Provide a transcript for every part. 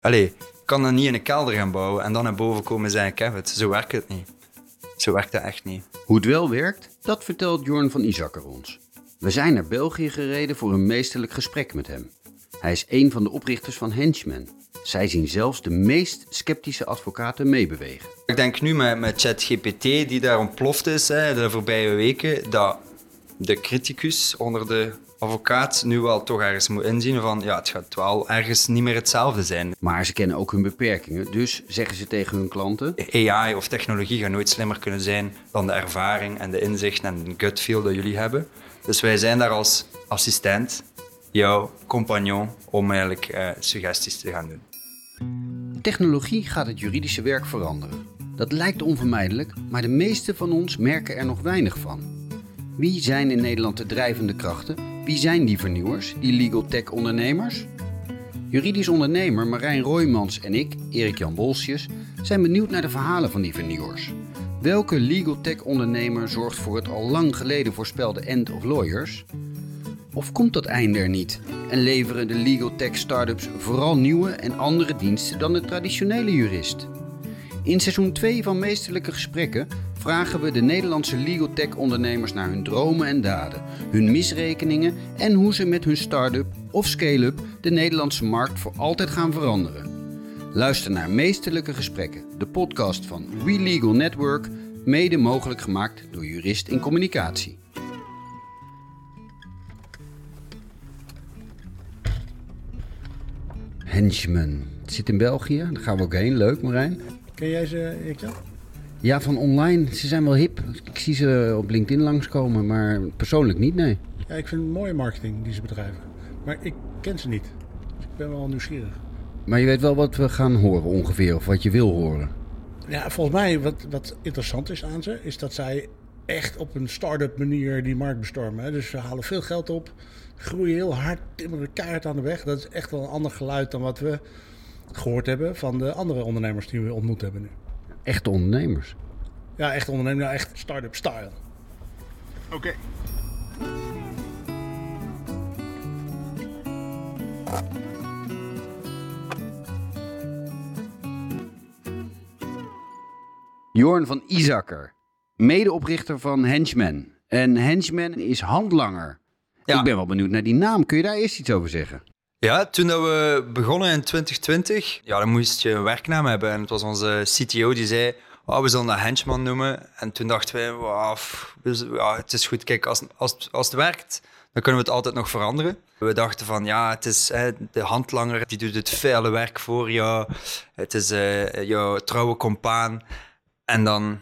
Allee, ik kan dat niet in een kelder gaan bouwen en dan naar boven komen zeggen, ik heb het. Zo werkt het niet. Zo werkt het echt niet. Hoe het wel werkt, dat vertelt Jorn van Isakker ons. We zijn naar België gereden voor een meesterlijk gesprek met hem. Hij is een van de oprichters van Henchman. Zij zien zelfs de meest sceptische advocaten meebewegen. Ik denk nu met, met ChatGPT, die daar ontploft is hè, de voorbije weken, dat de criticus onder de advocaat nu wel toch ergens moet inzien van ja, het gaat wel ergens niet meer hetzelfde zijn. Maar ze kennen ook hun beperkingen, dus zeggen ze tegen hun klanten... AI of technologie gaat nooit slimmer kunnen zijn dan de ervaring en de inzicht en de gut feel dat jullie hebben. Dus wij zijn daar als assistent, jouw compagnon, om eigenlijk eh, suggesties te gaan doen. Technologie gaat het juridische werk veranderen. Dat lijkt onvermijdelijk, maar de meeste van ons merken er nog weinig van. Wie zijn in Nederland de drijvende krachten? Wie zijn die vernieuwers, die legal tech ondernemers? Juridisch ondernemer Marijn Roymans en ik, Erik-Jan Bolsjes, zijn benieuwd naar de verhalen van die vernieuwers. Welke legal tech ondernemer zorgt voor het al lang geleden voorspelde end of lawyers? Of komt dat einde er niet en leveren de legal tech startups vooral nieuwe en andere diensten dan de traditionele jurist? In seizoen 2 van Meesterlijke Gesprekken vragen we de Nederlandse legal tech ondernemers naar hun dromen en daden, hun misrekeningen en hoe ze met hun start-up of scale-up de Nederlandse markt voor altijd gaan veranderen. Luister naar Meesterlijke Gesprekken, de podcast van We Legal Network, mede mogelijk gemaakt door Jurist in Communicatie. Henchman. Het zit in België, daar gaan we ook heen. Leuk Marijn. Ken jij ze, Erik-Jan? Ja, van online. Ze zijn wel hip. Ik zie ze op LinkedIn langskomen, maar persoonlijk niet, nee. Ja, ik vind het mooie marketing die ze bedrijven. Maar ik ken ze niet. Dus ik ben wel nieuwsgierig. Maar je weet wel wat we gaan horen ongeveer, of wat je wil horen. Ja, volgens mij wat, wat interessant is aan ze, is dat zij echt op een start-up manier die markt bestormen. Hè. Dus ze halen veel geld op, groeien heel hard, timmeren kaart aan de weg. Dat is echt wel een ander geluid dan wat we gehoord hebben van de andere ondernemers die we ontmoet hebben nu. Echte ondernemers. Ja, echt ondernemer, ja, echt start-up style. Oké. Jorn van Isakker, medeoprichter van Henchman. En Henchman is handlanger. Ja. Ik ben wel benieuwd naar die naam. Kun je daar eerst iets over zeggen? Ja, toen dat we begonnen in 2020, ja, dan moest je een werknaam hebben. En het was onze CTO die zei, oh, we zullen dat henchman noemen. En toen dachten wij, wow, het is goed, kijk, als, als, als het werkt, dan kunnen we het altijd nog veranderen. We dachten van, ja, het is hè, de handlanger, die doet het vuile werk voor jou. Het is eh, jouw trouwe compaan. En dan,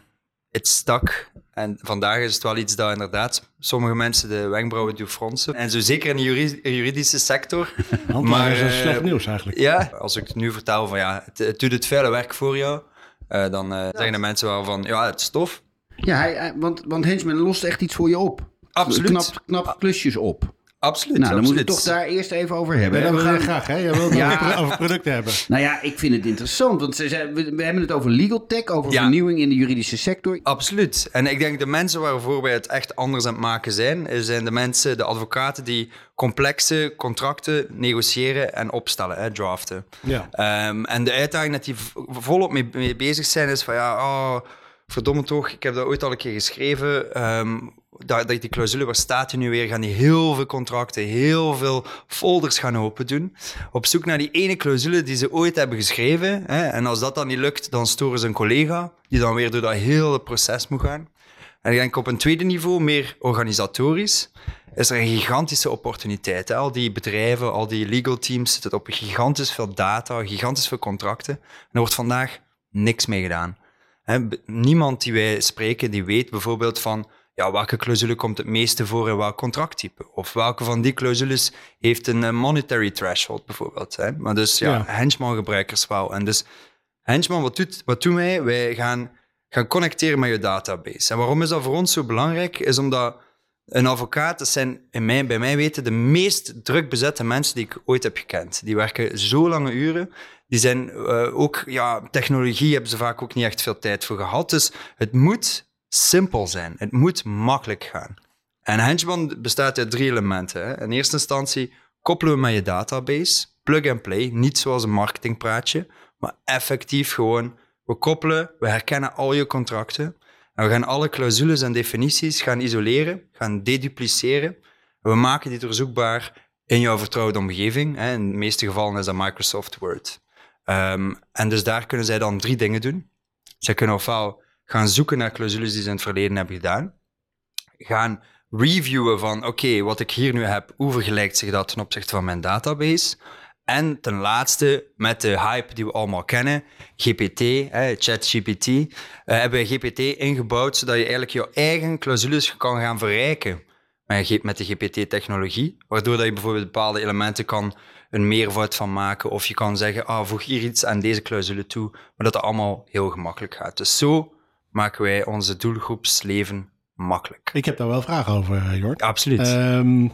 het stak. En vandaag is het wel iets dat inderdaad sommige mensen de wenkbrauwen doen fronsen. En zo zeker in de juri- juridische sector. Handelaar is een eh, slecht nieuws eigenlijk. Ja, als ik het nu vertel van ja, het, het doet het vuile werk voor jou, eh, dan eh, zeggen de mensen wel van ja, het is tof. Ja, hij, hij- want, want Henchman lost echt iets voor je op. Absoluut. Knap, knap klusjes op. Absoluut. Nou, dan moeten we het toch daar eerst even over hebben. dat wil We je gaan- graag, hè? Jij wilt het Ja. over, producten hebben. Nou ja, ik vind het interessant, want ze zijn, we, we hebben het over legal tech, over Ja. vernieuwing in de juridische sector. Absoluut. En ik denk de mensen waarvoor wij het echt anders aan het maken zijn, zijn de mensen, de advocaten die complexe contracten negociëren en opstellen, hè, draften. Ja. Ehm, en de uitdaging dat die volop mee, mee bezig zijn is van ja, oh, verdomme toch, ik heb dat ooit al een keer geschreven. ehm, dat, die clausule, waar staat die nu weer? Gaan die heel veel contracten, heel veel folders gaan open doen. Op zoek naar die ene clausule die ze ooit hebben geschreven. Hè? En als dat dan niet lukt, dan storen ze een collega, die dan weer door dat hele proces moet gaan. En denk op een tweede niveau, meer organisatorisch, is er een gigantische opportuniteit. Hè? Al die bedrijven, al die legal teams zitten op gigantisch veel data, gigantisch veel contracten. En er wordt vandaag niks mee gedaan. Hè, niemand die wij spreken, die weet bijvoorbeeld van ja, welke clausule komt het meeste voor in welk contracttype. Of welke van die clausules heeft een eh, monetary threshold bijvoorbeeld. Hè. Maar dus ja, Ja. Henchman-gebruikers wel. En dus Henchman, wat, doet, wat doen wij? Wij gaan, gaan connecteren met je database. En waarom is dat voor ons zo belangrijk? Is omdat een advocaat, dat zijn in mij, bij mij weten de meest druk bezette mensen die ik ooit heb gekend. Die werken zo lange uren. Die zijn eh, ook, ja, technologie hebben ze vaak ook niet echt veel tijd voor gehad. Dus het moet simpel zijn. Het moet makkelijk gaan. En Henchman bestaat uit drie elementen. Hè. In eerste instantie koppelen we met je database. plug and play. Niet zoals een marketingpraatje, maar effectief gewoon. We koppelen, we herkennen al je contracten. En we gaan alle clausules en definities gaan isoleren, gaan dedupliceren. En we maken die doorzoekbaar in jouw vertrouwde omgeving. Hè. In de meeste gevallen is dat Microsoft Word. Ehm, en dus daar kunnen zij dan drie dingen doen. Zij kunnen ofwel gaan zoeken naar clausules die ze in het verleden hebben gedaan. Gaan reviewen van, oké, wat ik hier nu heb, hoe vergelijkt zich dat ten opzichte van mijn database? En ten laatste, met de hype die we allemaal kennen, GPT, eh, ChatGPT, uh, hebben we GPT ingebouwd zodat je eigenlijk je eigen clausules kan gaan verrijken met de GPT-technologie, waardoor dat je bijvoorbeeld bepaalde elementen kan een meervoud van maken, of je kan zeggen, ah, voeg hier iets aan deze clausule toe, maar dat dat allemaal heel gemakkelijk gaat. Dus zo maken wij onze doelgroepsleven makkelijk. Ik heb daar wel vragen over, eh, Jort. Absoluut. Um,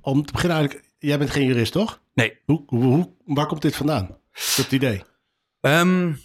om te beginnen eigenlijk, jij bent geen jurist, toch? Nee. Hoe, hoe, waar komt dit vandaan, dat idee? Um,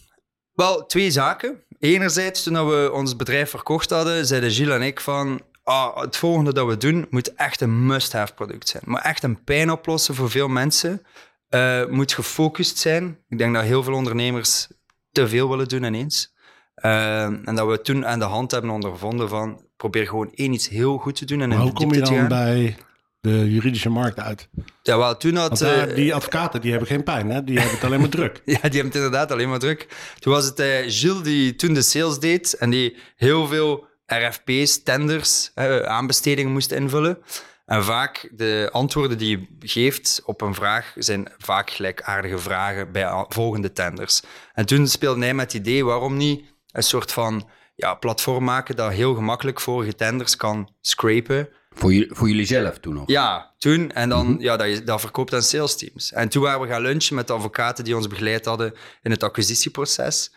wel, twee zaken. Enerzijds, toen we ons bedrijf verkocht hadden, zeiden Gilles en ik van... Ah, het volgende dat we doen moet echt een must-have product zijn. Maar echt een pijn oplossen voor veel mensen. Uh, moet gefocust zijn. Ik denk dat heel veel ondernemers te veel willen doen ineens. Uh, en dat we toen aan de hand hebben ondervonden van probeer gewoon één iets heel goed te doen. En maar hoe kom je dan bij de juridische markt uit? Ja, wel, toen had... Uh, die advocaten die hebben geen pijn, hè? die hebben het alleen maar druk. ja, die hebben het inderdaad alleen maar druk. Toen was het uh, Gilles die toen de sales deed en die heel veel RFP's, tenders, aanbestedingen moest invullen. En vaak de antwoorden die je geeft op een vraag zijn vaak gelijkaardige vragen bij volgende tenders. En toen speelde hij met het idee, waarom niet een soort van ja, platform maken dat heel gemakkelijk vorige tenders kan scrapen. Voor, jullie, voor jullie zelf toen nog? Ja, toen. En dan ja, dat, je, dat verkoopt aan sales teams. En toen waren we gaan lunchen met de advocaten die ons begeleid hadden in het acquisitieproces.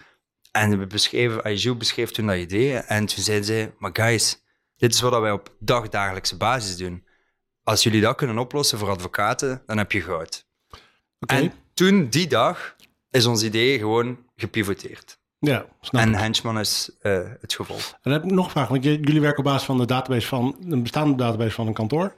En we beschreven, Aijou beschreef toen dat idee. En toen zeiden ze, maar guys, dit is wat wij op dagdagelijkse basis doen. Als jullie dat kunnen oplossen voor advocaten, dan heb je goud. Okay. En toen, die dag, is ons idee gewoon gepivoteerd. Ja, snap en ik. Henchman is uh, het gevolg. En dan heb ik nog een vraag, want jullie werken op basis van de database van een bestaande database van een kantoor.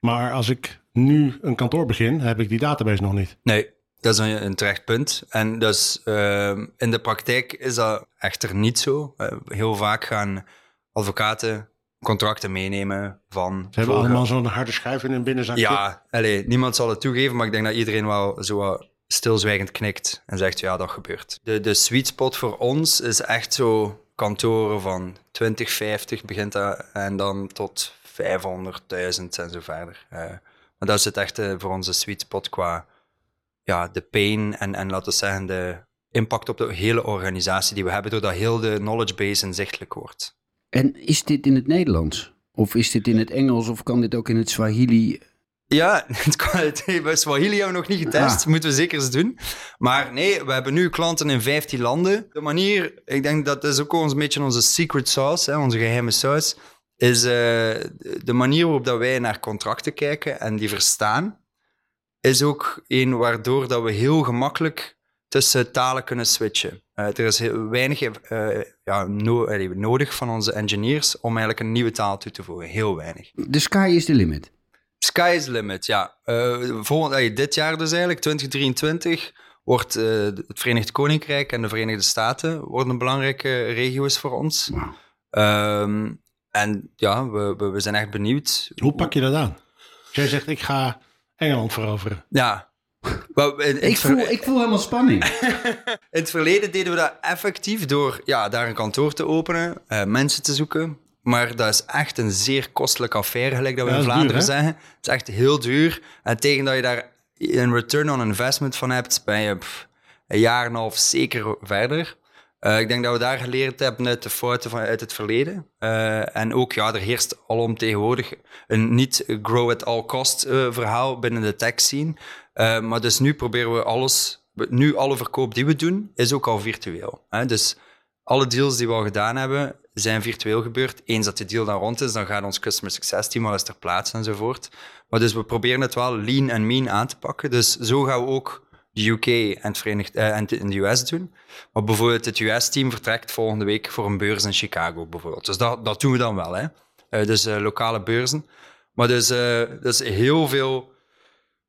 Maar als ik nu een kantoor begin, heb ik die database nog niet. Nee, dat is een, een terecht punt. En dus uh, in de praktijk is dat echter niet zo. Uh, heel vaak gaan advocaten contracten meenemen van... Ze hebben allemaal zo'n harde schijf in hun binnenzakje. Ja, niemand zal het toegeven, maar ik denk dat iedereen wel zo stilzwijgend knikt en zegt ja, dat gebeurt. De, de sweet spot voor ons is echt zo kantoren van 20, 50 begint dat en dan tot 500.000 en zo verder. Uh, maar dat is het echt voor onze sweet spot qua ja, de pain en, en laten we zeggen de impact op de hele organisatie die we hebben, doordat heel de knowledge base inzichtelijk wordt. En is dit in het Nederlands? Of is dit in het Engels? Of kan dit ook in het Swahili? Ja, het bij Swahili hebben we nog niet getest. Ah. Moeten we zeker eens doen. Maar nee, we hebben nu klanten in 15 landen. De manier, ik denk dat is ook een beetje onze secret sauce, hè, onze geheime saus, is uh, de manier waarop dat wij naar contracten kijken en die verstaan, is ook een waardoor dat we heel gemakkelijk tussen talen kunnen switchen. Uh, er is heel weinig uh, ja, no nodig van onze engineers om eigenlijk een nieuwe taal toe te voegen. Heel weinig. The sky is the limit. Sky is the limit, ja. Uh, volgend, dit jaar dus eigenlijk, 2023, wordt het Verenigd Koninkrijk en de Verenigde Staten worden belangrijke regio's voor ons. Wow. Um, en ja, we, we, we, zijn echt benieuwd. Hoe pak je dat aan? Jij zegt, ik ga Engeland veroveren. Ja, in, in ik, voel, ik voel helemaal spanning. in het verleden deden we dat effectief door ja, daar een kantoor te openen, uh, mensen te zoeken. Maar dat is echt een zeer kostelijke affaire, gelijk dat we ja, in Vlaanderen duur, zeggen. Het is echt heel duur. En tegen dat je daar een return on investment van hebt, ben je pff, een jaar en een half zeker verder. Uh, ik denk dat we daar geleerd hebben uit de fouten van, uit het verleden. Uh, en ook, ja, er heerst alom tegenwoordig een niet grow at all cost uh, verhaal binnen de tech scene. maar dus nu proberen we alles, nu alle verkoop die we doen, is ook al virtueel. Hè? Dus alle deals die we al gedaan hebben, zijn virtueel gebeurd. Eens dat de deal dan rond is, dan gaat ons customer success team al eens ter plaatse enzovoort. Maar dus we proberen het wel lean en mean aan te pakken. Dus zo gaan we ook de UK en, uh, en de US doen. Maar bijvoorbeeld het US-team vertrekt volgende week voor een beurs in Chicago bijvoorbeeld. Dus dat, dat doen we dan wel, hè. Uh, dus uh, lokale beurzen. Maar dus, dus heel veel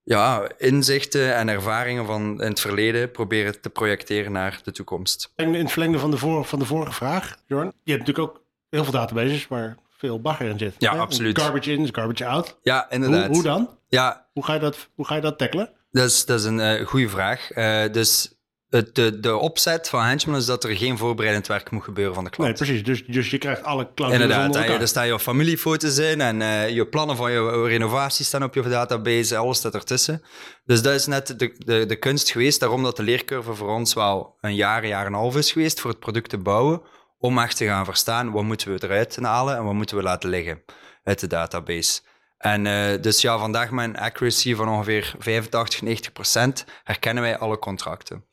ja, inzichten en ervaringen van in het verleden proberen te projecteren naar de toekomst. In het verlengde van de, voor, van de vorige vraag, Jorn, je hebt natuurlijk ook heel veel databases waar veel bagger in zit. Ja, hè? absoluut. Garbage in, garbage out. Ja, inderdaad. Hoe, hoe dan? Ja, Hoe ga je dat, hoe ga je dat tackelen? dat is, dat is een eh, goede vraag. Eh, dus het, de, de opzet van Henchman is dat er geen voorbereidend werk moet gebeuren van de klant. Nee, precies. Dus, dus je krijgt alle clausules Inderdaad, hè, elkaar. er staan je familiefoto's in en eh, je plannen van je renovatie staan op je database, alles staat ertussen. Dus dat is net de, de, de kunst geweest, daarom dat de leercurve voor ons wel een jaar, jaar en een half is geweest voor het product te bouwen, om echt te gaan verstaan wat moeten we eruit halen en wat moeten we laten liggen uit de database. En eh, dus ja, vandaag met een accuracy van ongeveer 85, 90 procent herkennen wij alle contracten.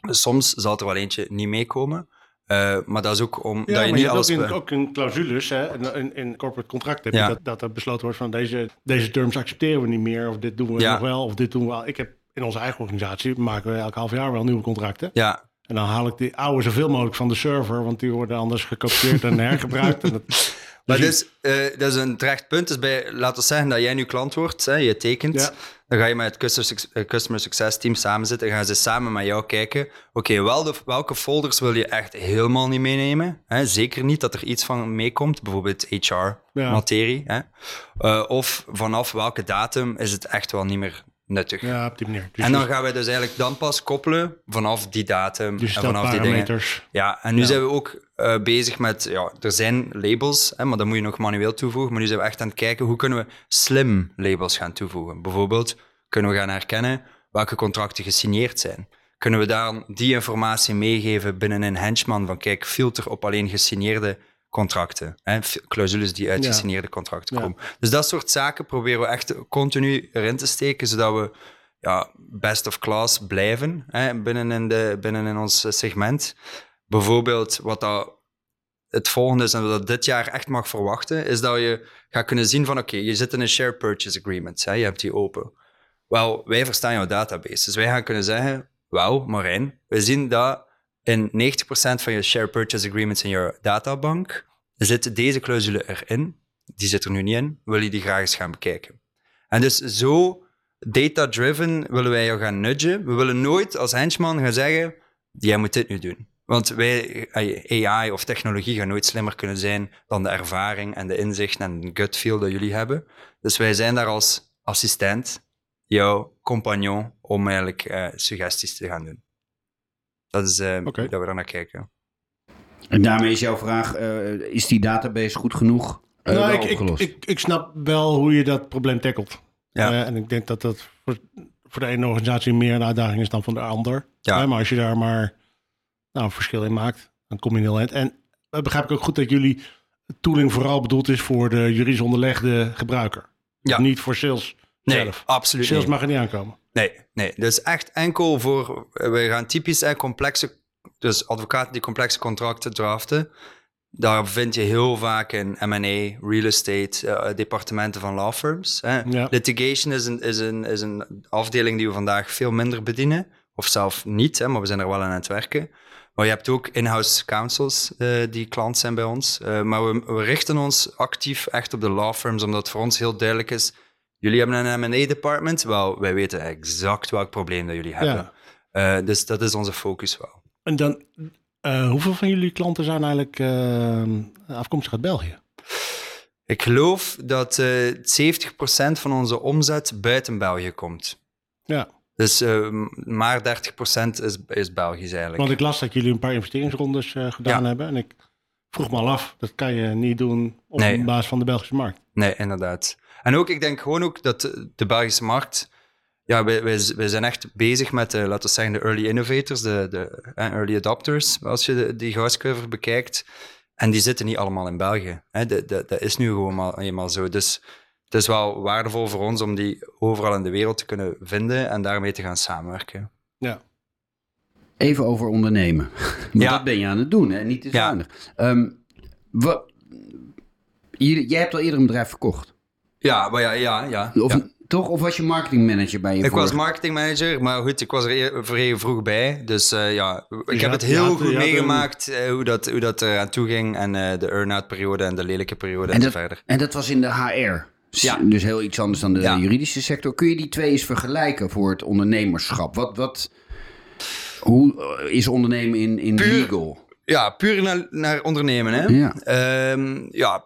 Soms zal er wel eentje niet meekomen, eh, maar dat is ook om Ja, dat je je niet hebt alles... in, be- ook in clausules, hè, in, in, corporate contract heb Ja. je dat, dat er besloten wordt van deze, deze terms accepteren we niet meer, of dit doen we Ja. nog wel, of dit doen we wel. Ik heb in onze eigen organisatie maken we elk half jaar wel nieuwe contracten. Ja, En dan haal ik die oude zoveel mogelijk van de server, want die worden anders gekopieerd en hergebruikt. En dat, Maar dus dus, eh, dat is een terecht punt. Dus bij, laten we zeggen dat jij nu klant wordt, hè, je tekent. Ja. Dan ga je met het customer, eh, customer success team samen zitten en gaan ze samen met jou kijken. Oké, wel de- welke folders wil je echt helemaal niet meenemen? Hè? Zeker niet dat er iets van meekomt, bijvoorbeeld HR-materie. Eh, of vanaf welke datum is het echt wel niet meer nuttig. ja, op die manier. Dus en dan je- gaan wij dus eigenlijk dan pas koppelen vanaf die datum dus en vanaf die dingen. Ja, en nu Ja. zijn we ook eh, bezig met, ja, er zijn labels, hè, maar dat moet je nog manueel toevoegen. Maar nu zijn we echt aan het kijken, hoe kunnen we slim labels gaan toevoegen? Bijvoorbeeld, kunnen we gaan herkennen welke contracten gesigneerd zijn? Kunnen we daar die informatie meegeven binnen een henchman van, kijk, filter op alleen gesigneerde contracten, hè, clausules die uit gesigneerde contracten komen. Dus dat soort zaken proberen we echt continu erin te steken, zodat we ja, best of class blijven hè, binnen, in de, binnen in ons segment. Bijvoorbeeld, wat dat het volgende is en wat dat dit jaar echt mag verwachten, is dat je gaat kunnen zien van oké, je zit in een share purchase agreement, hè, je hebt die open. Wel, wij verstaan jouw database. Dus wij gaan kunnen zeggen, wauw, Marijn, we zien dat in 90% van je share purchase agreements in je databank zit deze clausule erin. Die zit er nu niet in. Wil je die graag eens gaan bekijken? En dus zo data-driven willen wij jou gaan nudgen. We willen nooit als henchman gaan zeggen, jij moet dit nu doen. Want wij, AI of technologie gaan nooit slimmer kunnen zijn dan de ervaring en de inzicht en de gut feel dat jullie hebben. Dus wij zijn daar als assistent, jouw compagnon, om eigenlijk eh, suggesties te gaan doen. Dat is hoe dat we daar naar kijken. En daarmee is jouw vraag, eh, is die database goed genoeg eh, Nou, ik, ik, opgelost? ik, ik snap wel hoe je dat probleem tackelt. Ja. Eh, en ik denk dat dat voor, voor de ene organisatie meer een uitdaging is dan voor de ander. Ja. Maar als je daar maar nou, een verschil in maakt, dan kom je heel eind. En uh, begrijp ik ook goed dat jullie tooling vooral bedoeld is voor de juridisch onderlegde gebruiker. Ja. Niet voor sales Nee, zelf. absoluut Sales niet. mag er niet aankomen. Nee, nee. Dus echt enkel voor... We gaan typisch eh, complexe... Dus advocaten die complexe contracten draften. Daar vind je heel vaak in M&A, real estate, eh, departementen van law firms. Hè. Ja. Litigation is een, is, een, is een afdeling die we vandaag veel minder bedienen. Of zelf niet, hè, maar we zijn er wel aan het werken. Maar je hebt ook in-house counsels eh, die klant zijn bij ons. Eh, maar we, we richten ons actief echt op de law firms, omdat voor ons heel duidelijk is... Jullie hebben een M&A-department. Wel, wij weten exact welk probleem dat jullie hebben. Eh, dus dat is onze focus wel. En dan, eh, hoeveel van jullie klanten zijn eigenlijk eh, afkomstig uit België? Ik geloof dat eh 70% van onze omzet buiten België komt. Ja, Dus maar 30% is, is Belgisch eigenlijk. want ik las dat jullie een paar investeringsrondes gedaan Ja. hebben. En ik vroeg me al af, dat kan je niet doen op Nee. basis van de Belgische markt. Nee, inderdaad. En ook, ik denk gewoon ook dat de Belgische markt... Ja, wij, wij, wij zijn echt bezig met, de, laten we zeggen, de early innovators, de, de eh, early adopters, als je de, die goudscurve bekijkt. En die zitten niet allemaal in België. Hè. De, de, dat is nu gewoon maar, eenmaal zo. Dus het is wel waardevol voor ons om die overal in de wereld te kunnen vinden en daarmee te gaan samenwerken. Ja. Even over ondernemen. Want Ja. dat ben je aan het doen, hè? niet te Ja. zuinig. Ehm, wa- jij jij hebt al eerder een bedrijf verkocht. Ja, maar ja, ja, ja. Of, ja. Toch? Of was je marketingmanager bij je Ik was vorige- marketingmanager, maar goed, ik was er vrij vroeg bij. Dus eh, ja, ik je heb het heel goed meegemaakt eh, hoe, dat, hoe dat eraan toe ging. En eh, de earn-out periode en de lelijke periode en, En zo dat, verder. en dat was in de HR. Ja. Dus heel iets anders dan de Ja. juridische sector. Kun je die twee eens vergelijken voor het ondernemerschap? Wat, wat, hoe is ondernemen in, in Puur- legal? Ja, puur naar, naar ondernemen. Hè? Ja. Ehm, ja,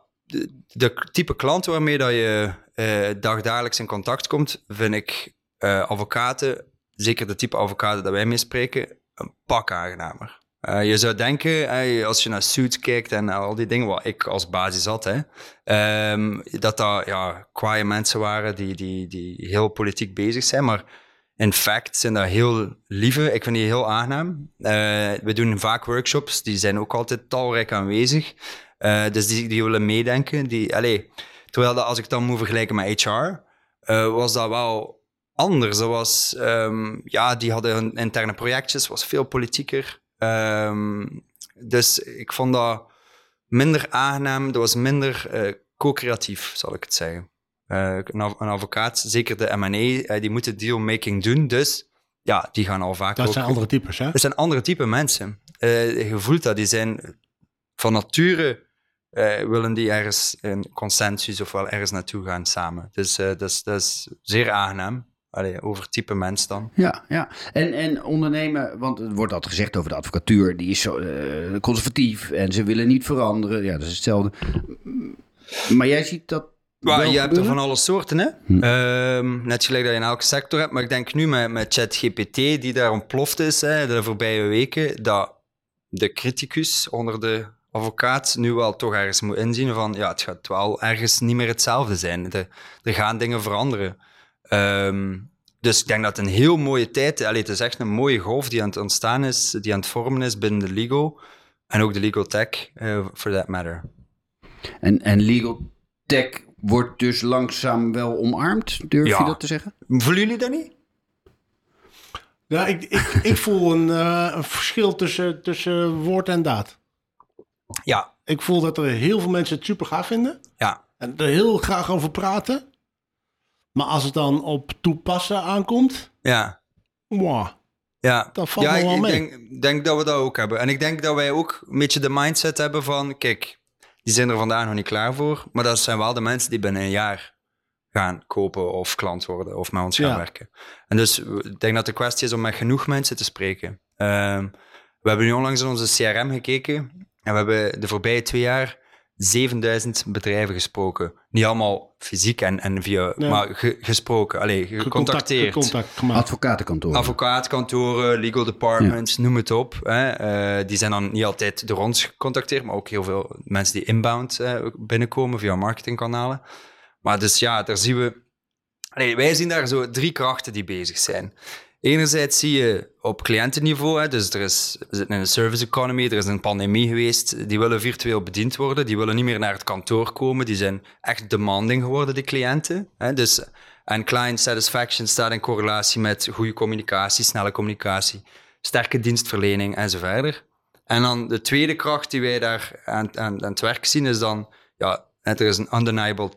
de, type klant waarmee dat je eh dagdagelijks in contact komt, vind ik eh, advocaten, zeker de type advocaten dat wij mee spreken, een pak aangenamer. Eh, je zou denken, eh, als je naar Suits kijkt en al die dingen wat ik als basis had, hè, ehm, dat dat ja, kwaaie mensen waren die, die, die heel politiek bezig zijn, maar in fact zijn dat heel lieve. Ik vind die heel aangenaam. We doen vaak workshops, die zijn ook altijd talrijk aanwezig. Eh, dus die, die willen meedenken. Die, allee, terwijl dat, als ik dan moet vergelijken met HR, eh, was dat wel anders. Dat was, ehm, ja, die hadden hun interne projectjes, was veel politieker. Ehm, dus ik vond dat minder aangenaam. Dat was minder eh, co-creatief, zal ik het zeggen. Een, advocaat, zeker de M&A, die moeten dealmaking doen. Dus ja, die gaan al vaak Dat ook... zijn andere types, hè? Het zijn andere type mensen. Je voelt dat, die zijn van nature eh, willen die ergens een consensus of wel ergens naartoe gaan samen. Dus dat, is, dat is zeer aangenaam. Allee, over type mens dan. Ja, ja. En, en ondernemen, want er wordt altijd gezegd over de advocatuur, die is zo eh, conservatief en ze willen niet veranderen. Ja, dat is hetzelfde. Maar jij ziet dat. Maar je hebt er van alle soorten, hè? Hm. Ehm, net gelijk dat je in elke sector hebt. Maar ik denk nu met, met ChatGPT, die daar ontploft is hè, de voorbije weken, dat de criticus onder de advocaat nu wel toch ergens moet inzien van, ja, het gaat wel ergens niet meer hetzelfde zijn. Er, er gaan dingen veranderen. Ehm, dus ik denk dat het een heel mooie tijd, allee, het is echt een mooie golf die aan het ontstaan is, die aan het vormen is binnen de legal. En ook de legal tech, eh, for that matter. En, en legal tech wordt dus langzaam wel omarmd, durf Ja. je dat te zeggen? Voelen jullie dat niet? Ja, ik, ik, ik voel een, eh, een verschil tussen, tussen woord en daad. Ja, Ik voel dat er heel veel mensen het super gaaf vinden. ja. En er heel graag over praten. Maar als het dan op toepassen aankomt, Ja, mwah, ja. dat valt ja, me wel ik mee. denk, denk dat we dat ook hebben. En ik denk dat wij ook een beetje de mindset hebben van, kijk, die zijn er vandaag nog niet klaar voor, maar dat zijn wel de mensen die binnen een jaar gaan kopen of klant worden of met ons gaan Ja. werken. En dus ik denk dat de kwestie is om met genoeg mensen te spreken. Ehm, we hebben nu onlangs in onze CRM gekeken en we hebben de voorbije twee jaar 7000 bedrijven gesproken. Niet allemaal fysiek en, en via, Ja. maar ge- gesproken, allee, gecontacteerd. Contact gemaakt. Advocatenkantoor. Advocaatkantoren, legal departments, noem het op. Hè. Eh, die zijn dan niet altijd door ons gecontacteerd, maar ook heel veel mensen die inbound eh, binnenkomen via marketingkanalen. Maar dus ja, daar zien we... Allee, wij zien daar zo drie krachten die bezig zijn. Enerzijds zie je op cliëntenniveau, dus er is, we zitten in een service economy, er is een pandemie geweest, die willen virtueel bediend worden, die willen niet meer naar het kantoor komen, die zijn echt demanding geworden, die cliënten. Hè, dus, en client satisfaction staat in correlatie met goede communicatie, snelle communicatie, sterke dienstverlening en zo verder. En dan de tweede kracht die wij daar aan, aan, aan het werk zien, is dan, ja, er is een undeniable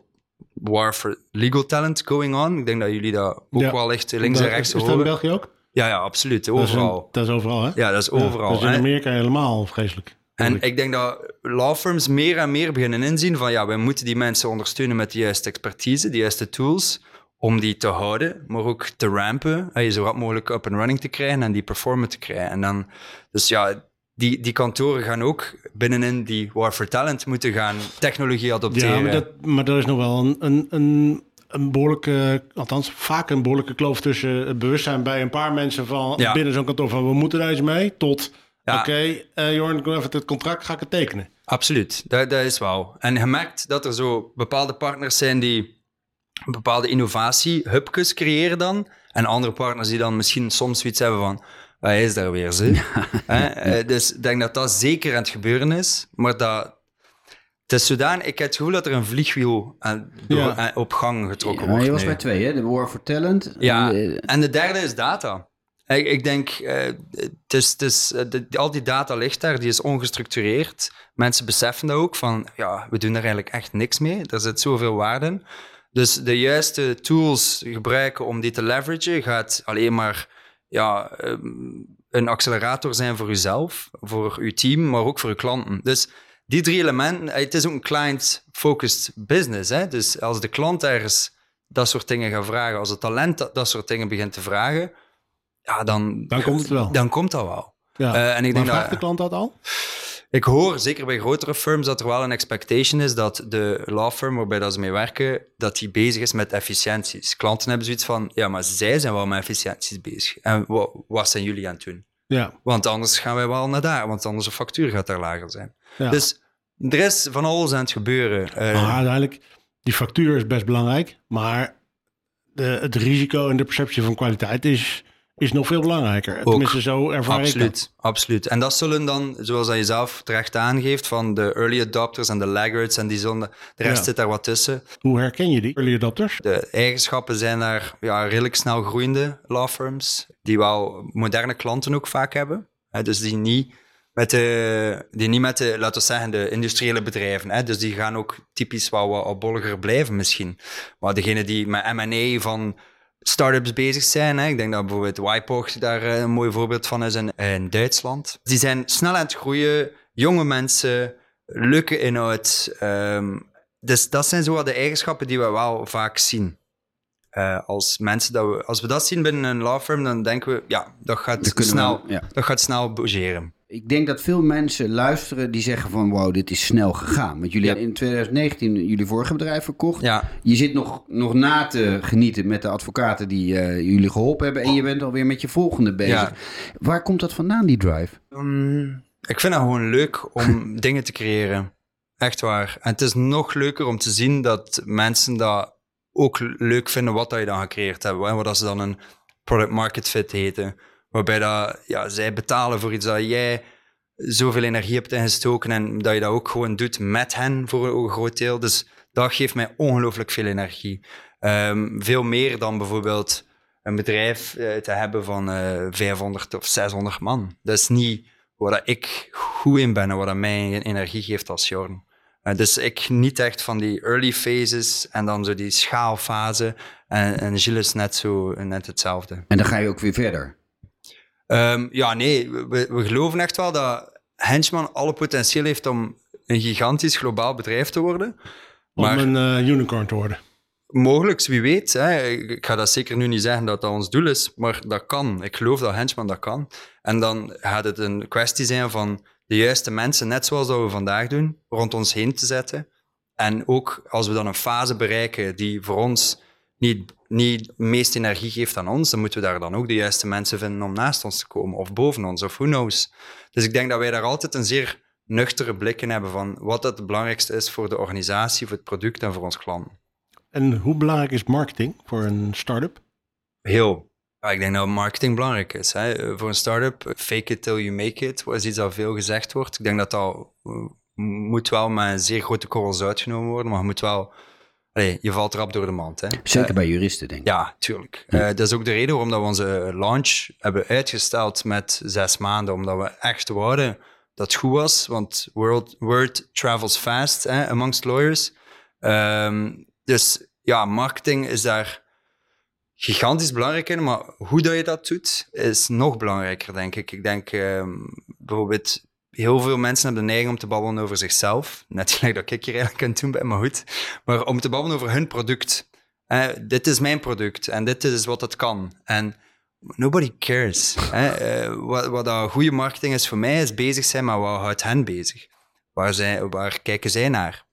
war for legal talent going on. Ik denk dat jullie dat ook Ja. wel echt links en rechts is dat in horen. België ook? Ja, ja, absoluut. Dat is, in- Overal. dat is overal, hè? Ja, dat is overal. dat is in. Amerika helemaal vreselijk. En ik denk dat law firms meer en meer beginnen inzien van ja, wij moeten die mensen ondersteunen met de juiste expertise, de juiste tools, om die te houden, maar ook te rampen, en je zo rap mogelijk up and running te krijgen en die performance te krijgen. En dan, dus ja, die, die kantoren gaan ook binnenin die war for talent moeten gaan technologie adopteren. Ja, maar, dat, maar er is nog wel een, een, een, een behoorlijke, althans vaak een behoorlijke kloof tussen het bewustzijn bij een paar mensen van Ja. binnen zo'n kantoor van we moeten daar iets mee, tot Ja. oké, eh Jorn, ik wil even het contract, ga ik het tekenen. Absoluut, dat, dat is wel. En je merkt dat er zo bepaalde partners zijn die een bepaalde innovatie-hubjes creëren dan. En andere partners die dan misschien soms zoiets hebben van, hij is daar weer, ze. Hè? Eh, Dus ik denk dat dat zeker aan het gebeuren is. Maar dat... Het is zodanig, ik heb het gevoel dat er een vliegwiel aan, door- Ja. aan- op gang getrokken Ja, wordt. je was nu. bij twee, hè? De War for Talent. Ja, Eh, en de derde is data. Ik, ik denk, eh, het is, het is, eh, de- al die data ligt daar, die is ongestructureerd. Mensen beseffen dat ook, van ja, we doen daar eigenlijk echt niks mee. Er zit zoveel waarde in. Dus de juiste tools gebruiken om die te leveragen, gaat alleen maar ja, ehm, een accelerator zijn voor uzelf, voor uw team, maar ook voor uw klanten. Dus die drie elementen, het is ook een client-focused business. Hè? Dus als de klant ergens dat soort dingen gaat vragen, als het talent dat, dat soort dingen begint te vragen, ja, dan, Dan komt het wel. Dan komt dat wel. Ja. Eh, en ik maar denk vraagt dat- de klant dat al? Ik hoor, zeker bij grotere firms, dat er wel een expectation is dat de law firm waarbij dat ze mee werken, dat die bezig is met efficiënties. Klanten hebben zoiets van, ja, maar zij zijn wel met efficiënties bezig. En wa- wat zijn jullie aan het doen? Ja. Want anders gaan wij wel naar daar, want anders de factuur gaat daar lager zijn. ja. Dus er is van alles aan het gebeuren. Eh, maar uiteindelijk, die factuur is best belangrijk. Maar de, het risico en de perceptie van kwaliteit is, is nog veel belangrijker. Tenminste, zo ervaar ik dat. Absoluut, absoluut. En dat zullen dan, zoals je zelf terecht aangeeft, van de early adopters en de laggards en die zullen, de rest Ja. zit daar wat tussen. Hoe herken je die early adopters? De eigenschappen zijn daar ja, redelijk snel groeiende law firms, die wel moderne klanten ook vaak hebben. Hè, dus die niet met de, die niet met de, laten we zeggen, de industriële bedrijven. Hè, dus die gaan ook typisch wel wat opbolliger blijven misschien. Maar degene die met M&A van startups bezig zijn, hè, ik denk dat bijvoorbeeld Wypoch daar eh, een mooi voorbeeld van is in, in Duitsland. Die zijn snel aan het groeien, jonge mensen, leuke inhoud. ehm, dus dat zijn zo wat de eigenschappen die we wel vaak zien. Eh, als mensen dat we, als we dat zien binnen een law firm, dan denken we, ja, dat gaat snel, we- ja. dat gaat snel bougeren. Ik denk dat veel mensen luisteren die zeggen van wow, dit is snel gegaan. Want jullie Ja. hebben in 2019 jullie vorige bedrijf verkocht. Ja, Je zit nog, nog na te genieten met de advocaten die eh, jullie geholpen hebben. En je bent alweer met je volgende bezig. Ja. Waar komt dat vandaan, die drive? Mm, ik vind het gewoon leuk om dingen te creëren. Echt waar. En het is nog leuker om te zien dat mensen dat ook leuk vinden wat dat je dan gecreëerd hebt. Hè? Wat dat ze dan een product market fit heten. Waarbij dat, ja, zij betalen voor iets dat jij zoveel energie hebt ingestoken en dat je dat ook gewoon doet met hen voor een groot deel. Dus dat geeft mij ongelooflijk veel energie. Ehm, veel meer dan bijvoorbeeld een bedrijf eh, te hebben van eh 500 of 600 man. Dat is niet waar ik goed in ben en wat mij energie geeft als Jorn. Eh, dus ik geniet echt van die early phases en dan zo die schaalfase. En, en Gilles is net, zo, net hetzelfde. En dan ga je ook weer verder. Ehm, ja, nee, we, we geloven echt wel dat Henchman alle potentieel heeft om een gigantisch globaal bedrijf te worden. Maar Om een eh, unicorn te worden. mogelijk, wie weet. Hè. Ik ik ga dat zeker nu niet zeggen dat dat ons doel is, maar dat kan. Ik geloof dat Henchman dat kan. En dan gaat het een kwestie zijn van de juiste mensen, net zoals dat we vandaag doen, rond ons heen te zetten. En ook als we dan een fase bereiken die voor ons niet, niet het meeste energie geeft aan ons, dan moeten we daar dan ook de juiste mensen vinden om naast ons te komen, of boven ons, of who knows. Dus ik denk dat wij daar altijd een zeer nuchtere blik in hebben van wat het belangrijkste is voor de organisatie, voor het product en voor ons klanten. En hoe belangrijk is marketing voor een start-up? Heel. Ja, ik denk dat marketing belangrijk is. Hè. Voor een start-up, fake it till you make it, is iets dat veel gezegd wordt. Ik denk dat dat eh, moet wel met een zeer grote korrels uitgenomen worden, maar je moet wel... Allee, je valt rap door de mand. Hè. Zeker Eh, bij juristen, denk ik. ja, tuurlijk. Eh, dat is ook de reden waarom dat we onze launch hebben uitgesteld met zes maanden. Omdat we echt wouden dat het goed was. Want world, word travels fast hè, amongst lawyers. Ehm, dus ja, marketing is daar gigantisch belangrijk in. Maar hoe dat je dat doet, is nog belangrijker, denk ik. Ik denk ehm, bijvoorbeeld... Heel veel mensen hebben de neiging om te babbelen over zichzelf. Net gelijk dat ik hier eigenlijk aan het doen ben, maar goed. Maar om te babbelen over hun product. Eh, dit is mijn product en dit is wat het kan. En nobody cares. Eh, wat, wat goede marketing is voor mij, is bezig zijn met wat houdt hen bezig. Waar, zij, waar kijken zij naar?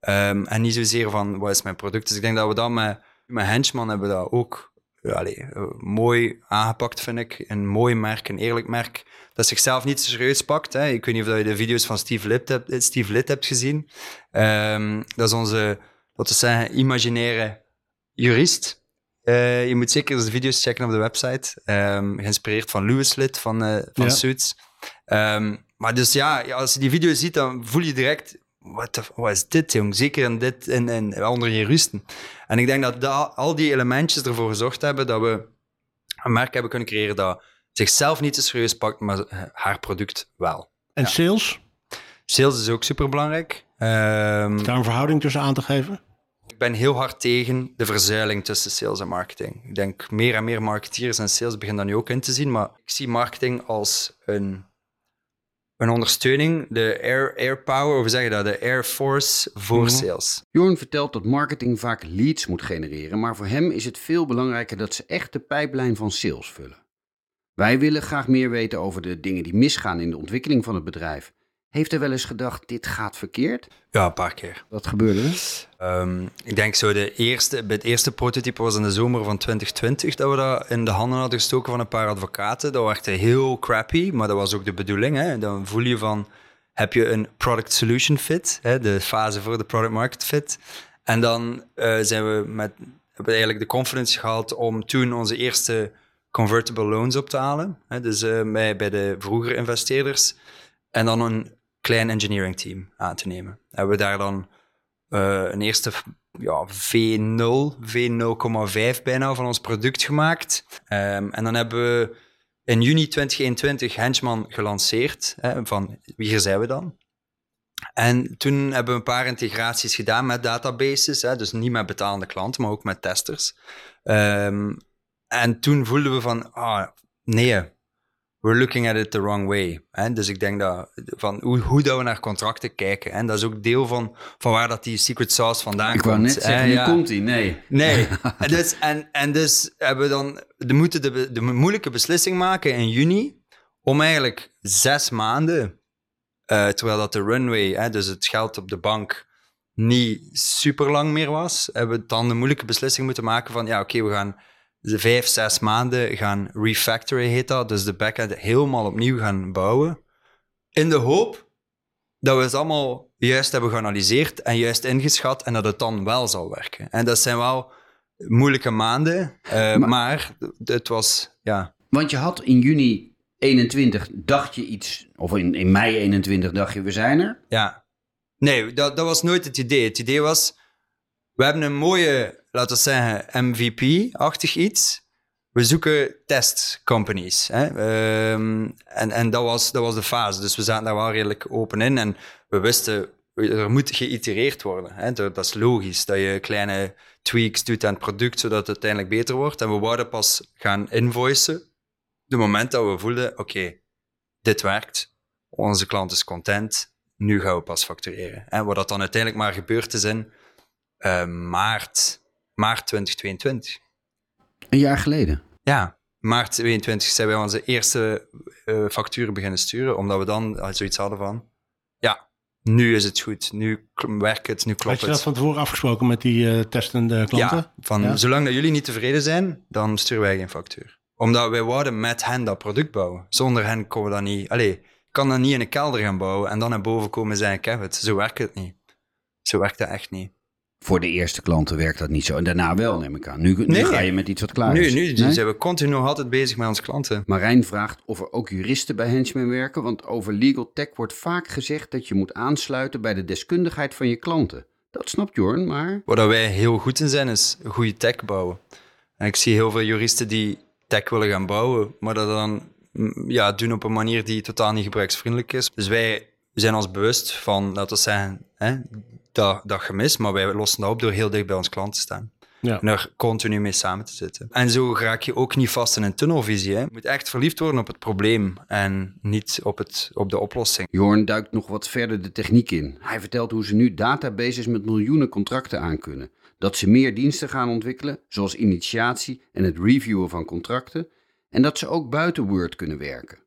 Ehm, en niet zozeer van, wat is mijn product? Dus ik denk dat we dat met, met Henchman hebben dat ook allee, eh, mooi aangepakt, vind ik. Een mooi merk, een eerlijk merk, dat zichzelf niet serieus pakt. Hè. Ik weet niet of je de video's van Steve Litt hebt, Steve Litt hebt gezien. Ehm, dat is onze, laten we zeggen, imaginaire jurist. Eh, je moet zeker de video's checken op de website. Ehm, geïnspireerd van Lewis Litt van, eh, van Ja. Suits. Ehm, maar dus ja, ja, als je die video ziet, dan voel je direct... Wat, is dit, jong? Zeker in dit, in, in, onder juristen. En ik denk dat da- al die elementjes ervoor gezorgd hebben dat we een merk hebben kunnen creëren dat zichzelf niet te serieus pakt, maar haar product wel. En sales? Sales is ook superbelangrijk. Ehm Daar een verhouding tussen aan te geven? ik ben heel hard tegen de verzuiling tussen sales en marketing. Ik denk meer en meer marketeers en sales beginnen dat nu ook in te zien, maar ik zie marketing als een een ondersteuning, de Air, air Power, hoe zeg je dat? De Air Force voor Mhm. sales. Jorn vertelt dat marketing vaak leads moet genereren, maar voor hem is het veel belangrijker dat ze echt de pijplijn van sales vullen. Wij willen graag meer weten over de dingen die misgaan in de ontwikkeling van het bedrijf. Heeft er wel eens gedacht, dit gaat verkeerd? Ja, een paar keer. Wat gebeurde er? Ehm, ik denk zo de eerste, het eerste prototype was in de zomer van 2020 dat we dat in de handen hadden gestoken van een paar advocaten. Dat werd heel crappy, maar dat was ook de bedoeling. Hè? Dan voel je van, heb je een product solution fit, hè? de fase voor de product market fit. En dan eh, zijn we met, hebben we eigenlijk de confidence gehad om toen onze eerste convertible loans op te halen. Hè? Dus eh, bij, bij de vroegere investeerders. En dan een klein engineering team aan te nemen. Hebben we daar dan eh, een eerste ja, V0, V0,5 bijna van ons product gemaakt. Ehm, en dan hebben we in juni 2021 Henchman gelanceerd. Hè, van wie zijn we dan? En toen hebben we een paar integraties gedaan met databases. Hè, dus niet met betalende klanten, maar ook met testers. Ehm, en toen voelden we van, ah, nee, we're looking at it the wrong way. Hè? Dus ik denk dat, van hoe, hoe dat we naar contracten kijken. En dat is ook deel van, van waar dat die secret sauce vandaan Ik komt. wou net hè, zeggen, nu ja. komt hij. Nee. Nee. en, dus, en, en dus hebben we dan de, moeten de, de moeilijke beslissing maken in juni om eigenlijk zes maanden, eh, terwijl dat de runway, hè, dus het geld op de bank, niet super lang meer was, hebben we dan de moeilijke beslissing moeten maken van ja, oké, we gaan vijf, zes maanden gaan refactoren, heet dat, dus de backend helemaal opnieuw gaan bouwen, in de hoop dat we het allemaal juist hebben geanalyseerd en juist ingeschat en dat het dan wel zal werken. En dat zijn wel moeilijke maanden, eh, maar, het was, ja, Want je had in juni 21 dacht je iets, of in, in mei 21 dacht je we zijn er. ja. Nee, dat, dat was nooit het idee. Het idee was, we hebben een mooie, laten we zeggen, MVP-achtig iets. We zoeken testcompanies. Hè? Ehm, en en dat, was, dat was de fase. Dus we zaten daar wel redelijk open in. En we wisten, er moet geïtereerd worden. Hè? Dat is logisch, dat je kleine tweaks doet aan het product, zodat het uiteindelijk beter wordt. En we wouden pas gaan invoicen de moment dat we voelden, oké, dit werkt, onze klant is content, nu gaan we pas factureren. En wat dat dan uiteindelijk maar gebeurd is in eh, maart, maart 2022. Een jaar geleden. Ja, maart 2022 zijn wij onze eerste eh, facturen beginnen sturen, omdat we dan al zoiets hadden van, ja, nu is het goed, nu werkt het, nu Had klopt je dat het. van tevoren afgesproken met die eh, testende klanten? Ja, van Ja. zolang dat jullie niet tevreden zijn, dan sturen wij geen factuur. Omdat wij wouden met hen dat product bouwen. Zonder hen komen we dat niet... Allee, ik kan dat niet in een kelder gaan bouwen en dan naar boven komen en zeggen, ik heb het. Zo werkt het niet. Zo werkt dat echt niet. Voor de eerste klanten werkt dat niet zo. En daarna wel, neem ik aan. Nu, nu Nee. ga je met iets wat klaar nu is. nu Nee? zijn we continu altijd bezig met onze klanten. Marijn vraagt of er ook juristen bij Henchman werken, want over legal tech wordt vaak gezegd dat je moet aansluiten bij de deskundigheid van je klanten. Dat snapt Jorn, maar Waar wij heel goed in zijn, is goede tech bouwen. En ik zie heel veel juristen die tech willen gaan bouwen, maar dat dan mm, ja, doen op een manier die totaal niet gebruiksvriendelijk is. Dus wij zijn ons bewust van, laten we zeggen, hè, dat, dat gemis, maar wij lossen dat op door heel dicht bij ons klant te staan. Ja. En er continu mee samen te zitten. En zo raak je ook niet vast in een tunnelvisie. Hè. Je moet echt verliefd worden op het probleem en niet op, het, op de oplossing. Jorn duikt nog wat verder de techniek in. Hij vertelt hoe ze nu databases met miljoenen contracten aankunnen. Dat ze meer diensten gaan ontwikkelen, zoals initiatie en het reviewen van contracten. En dat ze ook buiten Word kunnen werken.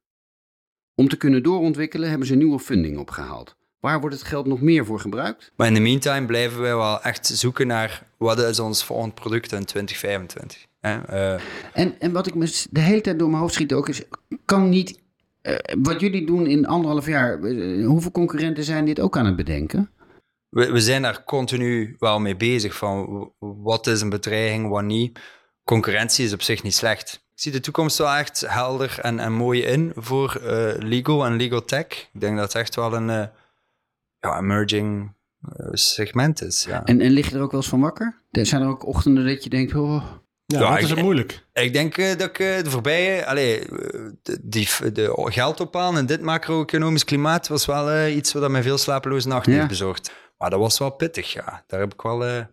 Om te kunnen doorontwikkelen hebben ze nieuwe funding opgehaald. Waar wordt het geld nog meer voor gebruikt? Maar in de meantime blijven wij wel echt zoeken naar wat is ons volgend product in 2025. Hè. Eh, En, en wat ik me de hele tijd door mijn hoofd schiet ook is, kan niet, eh, wat jullie doen in anderhalf jaar, eh, hoeveel concurrenten zijn dit ook aan het bedenken? we, we zijn daar continu wel mee bezig van wat is een bedreiging, wat niet. Concurrentie is op zich niet slecht. Ik zie de toekomst wel echt helder en, en mooi in voor eh, legal en legal tech. Ik denk dat het echt wel een ja, emerging eh, segment is. Ja. En, en lig je er ook wel eens van wakker? Er zijn er ook ochtenden dat je denkt, oh, Ja, Ja, wat ik- is het moeilijk? Ik denk eh, dat ik eh, de voorbije, allee, de, die, de geld ophalen in dit macro-economisch klimaat was wel eh, iets wat mij veel slapeloze nachten Ja. heeft bezorgd. Maar dat was wel pittig, ja. Daar heb ik wel eh,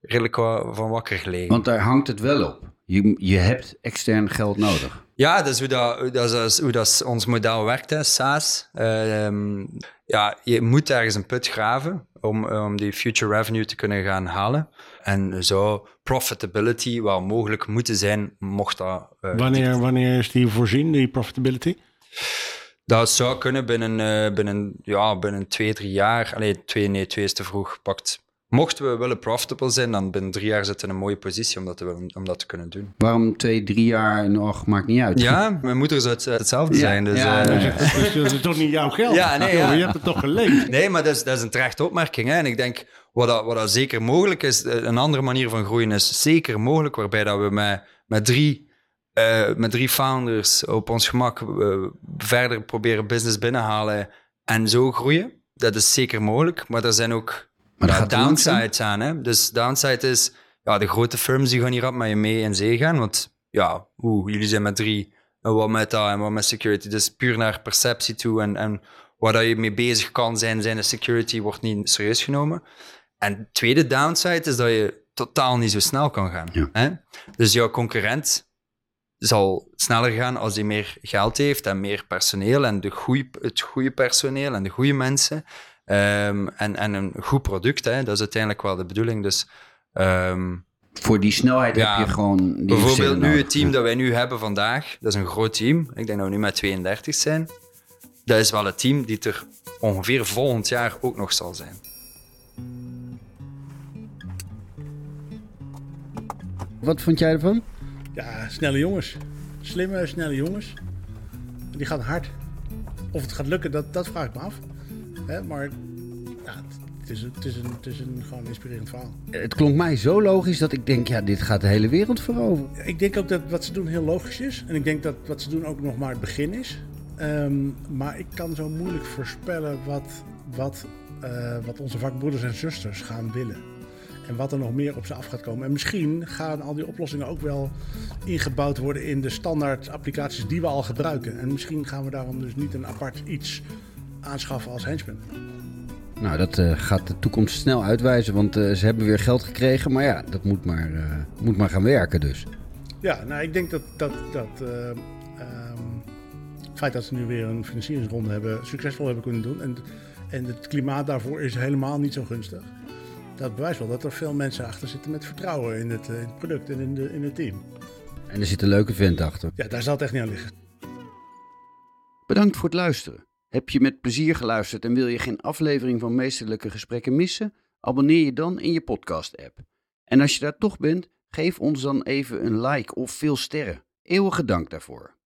redelijk van wakker gelegen. want daar hangt het wel op. Je, je hebt extern geld nodig. Ja, dat is hoe, dat, hoe, dat, hoe dat ons model werkt, hè, SaaS. Ehm, ja, je moet ergens een put graven om, om die future revenue te kunnen gaan halen. En zo profitability wel mogelijk moeten zijn, mocht dat... uh, wanneer, wanneer is die voorzien, die profitability? Dat zou kunnen binnen, uh, binnen, ja, binnen twee, drie jaar. Allee, twee, nee, twee is te vroeg. Pakt Mochten we willen profitable zijn, dan binnen drie jaar zitten in een mooie positie om dat te, om dat te kunnen doen. Waarom twee, drie jaar nog? Maakt niet uit. Ja, mijn moeder zou het, hetzelfde zijn. Dus, ja, uh, dus dat is toch niet jouw geld? Ja, nee, ja. Je hebt het toch geleend? Nee, maar dat is, dat is een terechte opmerking. Hè? En ik denk, wat dat, wat dat zeker mogelijk is, eh, een andere manier van groeien is zeker mogelijk, waarbij dat we met, met drie uh, met drie founders op ons gemak uh, verder proberen business binnenhalen en zo groeien. Dat is zeker mogelijk, maar er zijn ook maar ja, downsides aan. Hè? Dus downside is, ja, de grote firms die gaan hier op met je mee in zee gaan. Want ja, oeh, jullie zijn met drie. En wat met dat en wat met security. Dus puur naar perceptie toe. En, en waar je mee bezig kan zijn, zijn de security wordt niet serieus genomen. En de tweede downside is dat je totaal niet zo snel kan gaan. Ja. Hè? Dus jouw concurrent zal sneller gaan als hij meer geld heeft en meer personeel en de goeie, het goede personeel en de goede mensen. Um, en, en een goed product, hè, dat is uiteindelijk wel de bedoeling. Dus, um, Voor die snelheid ja, heb je gewoon. Die bijvoorbeeld nu het team dat wij nu hebben vandaag, dat is een groot team. Ik denk dat we nu met 32 zijn. Dat is wel het team die er ongeveer volgend jaar ook nog zal zijn. Wat vond jij ervan? Ja, snelle jongens. Slimme, snelle jongens. Die gaan hard. Of het gaat lukken, dat, dat vraag ik me af. Hè, maar ja, het is, het is, een, het is een gewoon inspirerend verhaal. Het klonk mij zo logisch dat ik denk, ja, dit gaat de hele wereld veroveren. Ik denk ook dat wat ze doen heel logisch is. En ik denk dat wat ze doen ook nog maar het begin is. Um, maar ik kan zo moeilijk voorspellen wat, wat, uh, wat onze vakbroeders en zusters gaan willen. En wat er nog meer op ze af gaat komen. En misschien gaan al die oplossingen ook wel ingebouwd worden in de standaard applicaties die we al gebruiken. En misschien gaan we daarom dus niet een apart iets aanschaffen als henchman. Nou, dat uh, gaat de toekomst snel uitwijzen, want uh, ze hebben weer geld gekregen. Maar ja, dat moet maar, uh, moet maar gaan werken dus. Ja, nou, ik denk dat, dat, dat um, het feit dat ze nu weer een financieringsronde hebben, succesvol hebben kunnen doen. En, en het klimaat daarvoor is helemaal niet zo gunstig. Dat bewijst wel dat er veel mensen achter zitten met vertrouwen in het, in het product en in, de, in het team. En er zit een leuke vent achter. Ja, daar zal het echt niet aan liggen. Bedankt voor het luisteren. Heb je met plezier geluisterd en wil je geen aflevering van Meesterlijke Gesprekken missen? Abonneer je dan in je podcast-app. En als je daar toch bent, geef ons dan even een like of veel sterren. Eeuwige dank daarvoor.